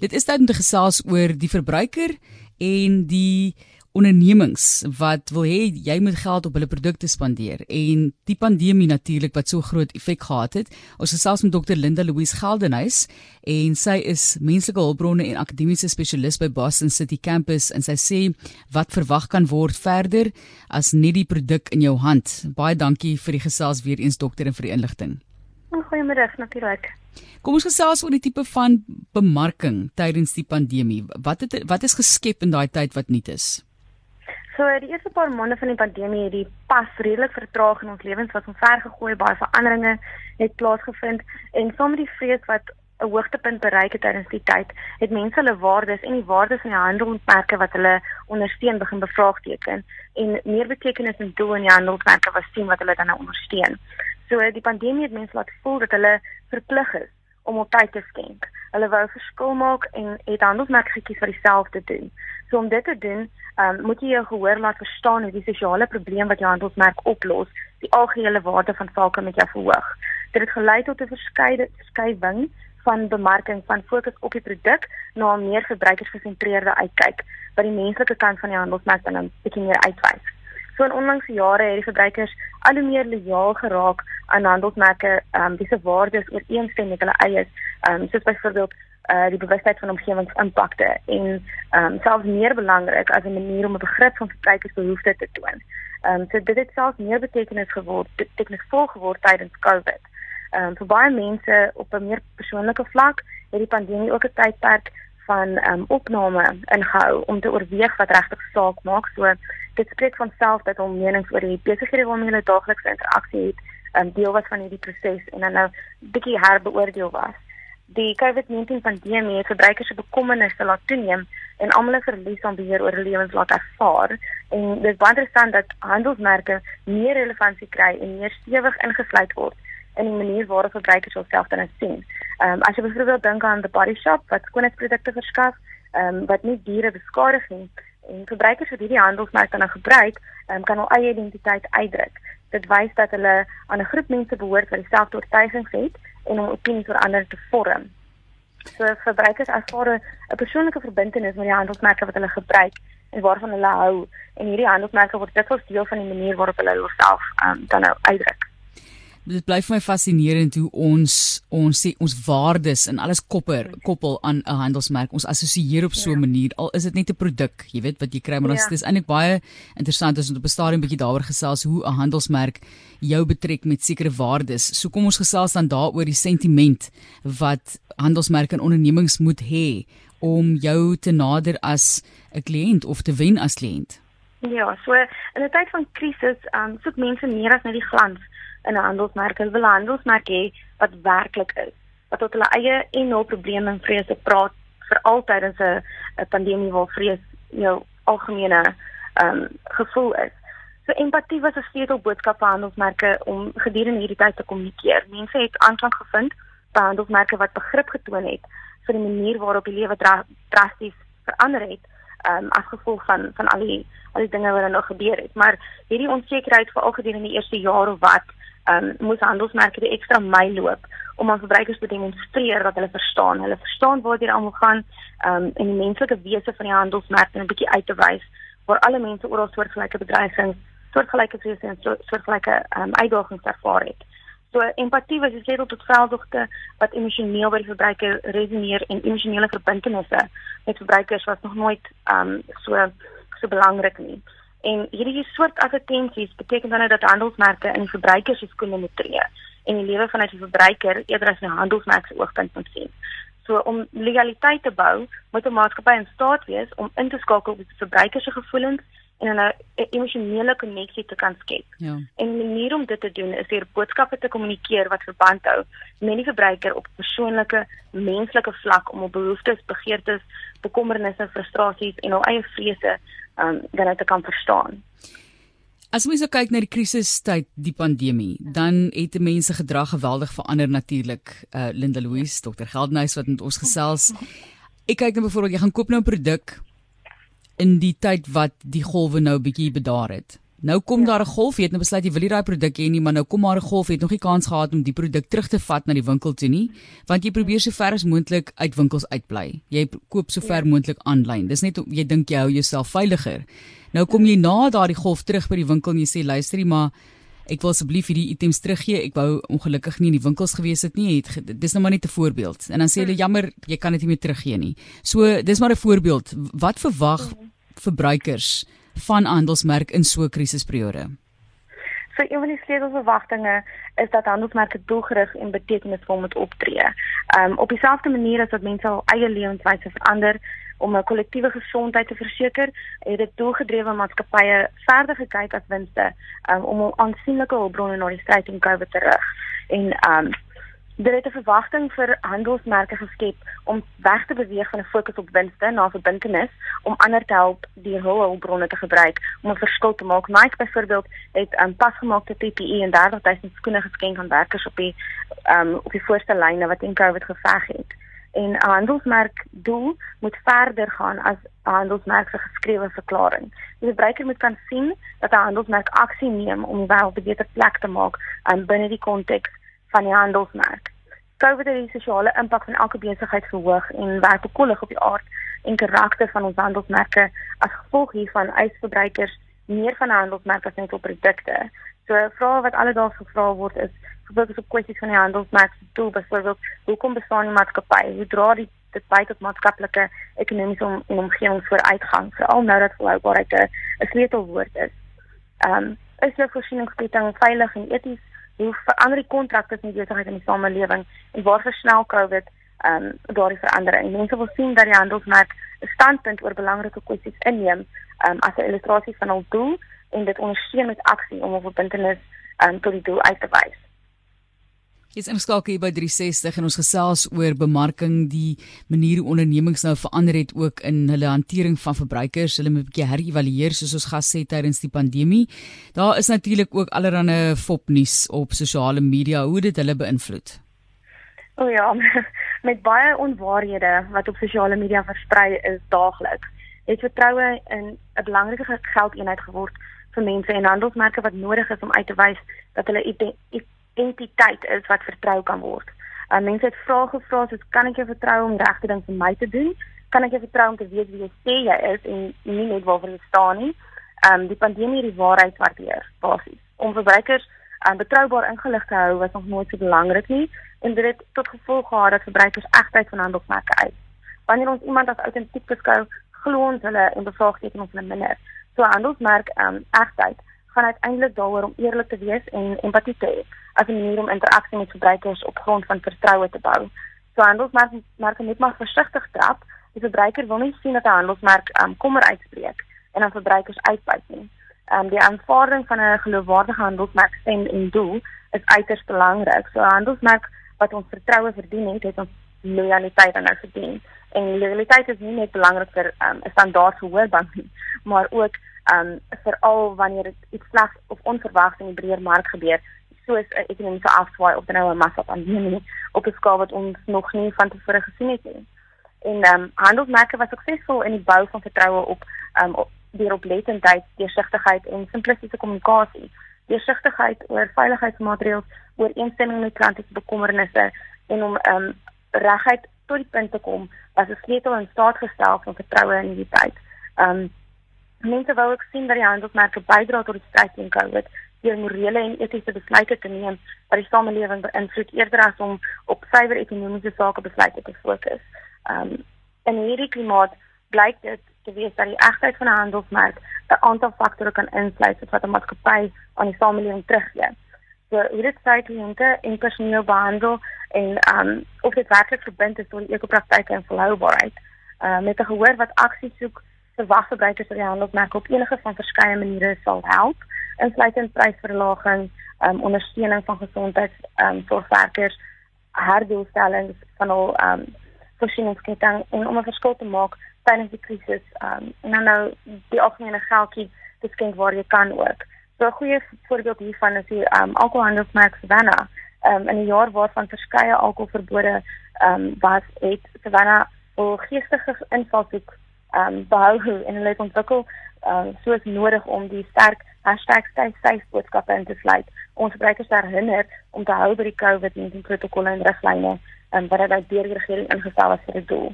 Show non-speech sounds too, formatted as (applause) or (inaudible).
Dit is tyd om te gesels oor die verbruiker en die ondernemings wat wil hê jy moet geld op hulle produkte spandeer en die pandemie natuurlik wat so groot effek gehad het. Ons gesels met Dr Linda Louise Geldenhuys en sy is menslike hulpbronne en akademiese spesialis by Boston City Campus en sy sê wat verwag kan word verder as net die produk in jou hand. Baie dankie vir die gesels weer eens dokter en vir die inligting. Goeiemôre natuurlik. Kom ons gesels oor die tipe van bemarking tydens die pandemie. Wat het wat is geskep in daai tyd wat nuut is? So die eerste paar maande van die pandemie het die pas redelik vertraag in ons lewens wat ons ver gegooi baie veranderinge het plaasgevind en saam met die vrees wat 'n hoogtepunt bereik het tydens die tyd, het mense hulle waardes en die waardes van die handelsmerke wat hulle ondersteun begin bevraagteken en meer betekenis en doel in die handelsmerke was sien wat hulle dan nou ondersteun. So die pandemie het mense laat voel dat hulle verplig is om op tyd te skenk. Hulle wou verskil maak en het handelsmerke gekies vir dieselfde doen. So om dit te doen, um, moet jy jou gehoor laat verstaan hoe die sosiale probleem wat jou handelsmerk oplos, die algehele waarde van sake met jou verhoog. Dit het gelei tot 'n verskeie skywing van bemarking van fokus op die produk na 'n meer verbruikersgesentreerde uitkyk wat die menslike kant van die handelsmerk dan 'n bietjie meer uitwys. So in onlangse jare het die verbruikers al hoe meer lojaal geraak aan handelsmerke, ehm um, dis waardes ooreenstem met hulle eie, ehm um, soos byvoorbeeld uh die bewustheid van omgewingsimpakte en ehm um, selfs meer belangrik as 'n manier om 'n begrip van verbruikersbehoeftes te toon. Ehm um, so dit het selfs meer betekenis geword, betekenisvol geword tydens COVID. Ehm um, vir baie mense op 'n meer persoonlike vlak het die pandemie ook 'n tydperk van um, opname ingehou om te oorweeg wat regtig saak maak. So dit spreek van self dat om menings oor die besighede waarmee hulle daaglikse interaksie het, um, deel was van hierdie proses en dan nou bietjie herbeoordeel was. Die COVID-19 pandemie het verbruikers se bekommernisse laat toeneem en almal 'n verlies aan beheer oor hulle lewens laat ervaar. En dit is baie interessant dat handelsmerke meer relevantie kry en meer stewig ingesluit word in die manier waarop verbruikers hulself dan sien. Ehm um, as jy byvoorbeeld dink aan die body shop wat skoonheidsprodukte verskaf, ehm um, wat nie diere beskadig nie en verbruikers wat hierdie handelsmerk dan gebruik, ehm um, kan hul eie identiteit uitdruk. Dit wys dat hulle aan 'n groep mense behoort wat dieselfde oortuigings het en om opinies oor ander te vorm. So verbruikers ervaar 'n persoonlike verbintenis met die handelsmerke wat hulle gebruik en waarvan hulle hou en hierdie handelsmerke word dikwels deel van die manier waarop hulle hulself ehm um, dan nou uitdruk dit bly vir my fascinerend hoe ons ons sê ons waardes en alles kopper koppel aan 'n handelsmerk. Ons assosieer op so 'n ja. manier al is dit net 'n produk, jy weet wat jy kry, maar ja. dit is eintlik baie interessant as ons op 'n stadium bietjie daaroor gesels hoe 'n handelsmerk jou betrek met sekere waardes. So kom ons gesels dan daaroor die sentiment wat handelsmerke en ondernemings moet hê om jou te nader as 'n kliënt of te wen as kliënt. Ja, so in 'n tyd van krisis, um, soek mense meer as net die glans in 'n handelsmerk. Hulle wil 'n handelsmerk hê wat werklik is, wat tot hulle eie en hul probleme en vrese praat vir altyd in 'n 'n pandemie waar vrees jou algemene um, gevoel is. So empatie was 'n sleutel boodskap vir handelsmerke om gedurende hierdie tyd te kommunikeer. Mense het aanklank gevind by handelsmerke wat begrip getoon het vir die manier waarop die lewe dra drasties verander het ehm um, as gevolg van van al die al die dinge wat er nog gebeur het. Maar hierdie onsekerheid veral gedurende die eerste jaar of wat um, moes handelsmerke die ekstra myl loop om aan verbruikers te demonstreer dat hulle verstaan. Hulle verstaan waar dit almal gaan um, en die menslike wese van die handelsmerk en 'n bietjie uit te wys waar alle mense oral soortgelyke bedreigings, soortgelyke vrese en soortgelyke um, uitdagings ervaar het. So empatie was die sleutel tot veldtogte wat emosioneel by die verbruiker resoneer en emosionele verbintenisse met verbruikers was nog nooit um, so so belangrik nie. En hierdie soort advertensies beteken dan dat handelsmerke in verbruikers se skoene moet tree en die lewe vanuit die verbruiker eerder as 'n handelsmerk se oogpunt moet sien. So om legaliteit te bou, moet 'n maatskappy in staat wees om in te skakel op die verbruiker se gevoelens en 'n emosionele koneksie te kan skep. Ja. En die manier om dit te doen is deur boodskappe te kommunikeer wat verband hou met die verbruiker op 'n persoonlike, menslike vlak om op behoeftes, begeertes, bekommernisse, frustrasies en hul eie vrese um dan te kan verstaan. As mens nou kyk na die krisistyd, die pandemie, dan het mense gedrag geweldig verander natuurlik. Uh Linda Louise, Dr. Geldnys wat met ons gesels. Ek kyk nou byvoorbeeld jy gaan koop nou 'n produk in die tyd wat die golwe nou bietjie bedaar het. Nou kom ja. daar 'n golf, jy het nou besluit jy wil nie daai produk hê nie, maar nou kom maar 'n golf, jy het nog nie kans gehad om die produk terug te vat na die winkel toe nie, want jy probeer so ver as moontlik uit winkels uitbly. Jy koop so ver ja. moontlik aanlyn. Dis net jy dink jy hou jouself veiliger. Nou kom jy na daardie golf terug by die winkel en jy sê luisterie maar ek wil asseblief hierdie items teruggee. Ek wou ongelukkig nie in die winkels gewees het nie. Het dis nou maar net 'n voorbeeld. En dan sê hulle jammer, jy kan dit nie meer teruggee nie. So dis maar 'n voorbeeld. Wat verwag verbruikers? van handelsmerk in so 'n krisisperiode? So een van die sleutelverwagtinge is dat handelsmerke doelgerig en betekenisvol moet optree. Um op dieselfde manier as wat mense hul eie lewenswyse verander om 'n kollektiewe gesondheid te verseker, het dit doelgedrewe maatskappye verder gekyk as winste um, om aansienlike hulpbronne na die stryd teen COVID te rig. En um Dit het 'n verwagting vir handelsmerke geskep om weg te beweeg van 'n fokus op winste na verbintenis om ander te help die hul hulpbronne te gebruik om 'n verskil te maak. Nike byvoorbeeld het 'n um, pasgemaakte PPE en 30000 skoene geskenk aan werkers op die um, op die voorste lyne wat in COVID geveg het. En 'n handelsmerk doel moet verder gaan as 'n handelsmerk se geskrewe verklaring. Die verbruiker moet kan sien dat 'n handelsmerk aksie neem om die wêreld 'n beter plek te maak um, binne die konteks van die handelsmerk. COVID het die sosiale impak van elke besigheid verhoog en werk bekollig op die aard en karakter van ons handelsmerke as gevolg hiervan eis verbruikers meer van 'n handelsmerk as net op produkte. So vrae wat alledaags gevra word is gefokus op kwessies van die handelsmerk se doel, byvoorbeeld hoekom bestaan die maatskappy? Hoe dra die dit by tot maatskaplike ekonomiese om, en omgewing vooruitgang? Veral nou dat volhoubaarheid 'n sleutelwoord is. Ehm um, is jou voorsieningsketting veilig en eties hoe verander die kontrakte in die besigheid en die samelewing en waar versnel COVID ehm um, daardie verandering. Mense wil sien dat die handelsmerk 'n standpunt oor belangrike kwessies inneem ehm um, as 'n illustrasie van hul doel en dit ondersteun met aksie om 'n puntenis ehm um, tot die doel uit te wys. Dis ingeskakel hier by 360 en ons gesels oor bemarking, die manier hoe ondernemings nou verander het ook in hulle hantering van verbruikers. Hulle moet 'n bietjie herëvalueer soos ons gas sê tydens die pandemie. Daar is natuurlik ook allerlei fopnuus op sosiale media hoe dit hulle beïnvloed. O oh ja, (laughs) met baie onwaarhede wat op sosiale media versprei is daagliks. Het vertroue in 'n belangrike geldeenheid geword vir mense en handelsmerke wat nodig is om uit te wys dat hulle entiteit is wat vertrou kan word. Uh, mense het vrae gevra soos kan ek jou vertrou om die regte ding vir my te doen? Kan ek jou vertrou om te weet wie jy sê jy is en nie net waarvoor jy staan nie? Ehm um, die pandemie het die waarheid waardeer basies. Om verbruikers um, betroubaar ingelig te hou was nog nooit so belangrik nie en dit het tot gevolg gehad dat verbruikers egtheid van handelsmerke eis. Wanneer ons iemand as autentiek beskou, glo ons hulle en bevraagteken ons hulle minder. So handelsmerk ehm um, egtheid gaan uiteindelik daaroor om eerlik te wees en empatie te hê as 'n manier om interaksie met verbruikers op grond van vertroue te bou. So handelsmerke moet maar versigtig trap. Die verbruiker wil nie sien dat 'n handelsmerk um, kommer uitspreek en aan verbruikers uitbuit nie. Um, die aanvaarding van 'n geloofwaardige handelsmerk stem en doel is uiters belangrik. So 'n handelsmerk wat ons vertroue verdien het, het ons loyaliteit aan nou verdien. En loyaliteit is nie net belangrik vir um, 'n um, standaard gehoorbank nie, maar ook um veral wanneer dit iets slegs of onverwags in die breër mark gebeur soos 'n ekonomiese afswaai of nou 'n massa pandemie op 'n skaal wat ons nog nie van tevore gesien het nie. En ehm um, handelsmerke was suksesvol in die bou van vertroue op ehm um, deur oplettendheid, deursigtigheid en simplistiese kommunikasie. Deursigtigheid oor veiligheidsmaatreëls, oor instemming met klante se bekommernisse en om ehm um, regheid tot die punt te kom was 'n sleutel in staat gestel van vertroue in die tyd. Ehm um, mense wou ook sien dat die handelsmerke bydra tot die stryd teen COVID deur morele en etiese besluite te neem wat die samelewing beïnvloed eerder as om op suiwer ekonomiese sake besluite te fokus. Um in hierdie klimaat blyk dit te wees dat die egtheid van 'n handelsmerk 'n aantal faktore kan insluit wat 'n maatskappy aan die samelewing teruggee. So hoe dit sy kliënte en personeel behandel en um of dit werklik verbind is tot die ekopraktyke en volhoubaarheid. Uh met 'n gehoor wat aksie soek verwag verbruikers dat die handelsmerk op enige van verskeie maniere sal help insluitend prysverlaging, ehm um, ondersteuning van gesondheids ehm um, sorgwerkers, herdoelstellings van al ehm um, voorsieningsketting en om 'n verskil te maak tydens die krisis. Ehm um, dan nou die algemene geldjie geskenk waar jy kan ook. So 'n goeie voorbeeld hiervan is die ehm um, alkoholhandelsmerk Savannah. Ehm um, in 'n jaar waarvan verskeie alkoholverbode ehm um, was, het Savannah 'n geestige invalshoek ehm um, behou en hulle het ontwikkel ehm uh, soos nodig om die sterk #stay boodskappe in te sluit. Ons gebruikers herinner om te hou by die COVID-19 protokolle en riglyne um, wat deur die regering ingestel is vir die doel.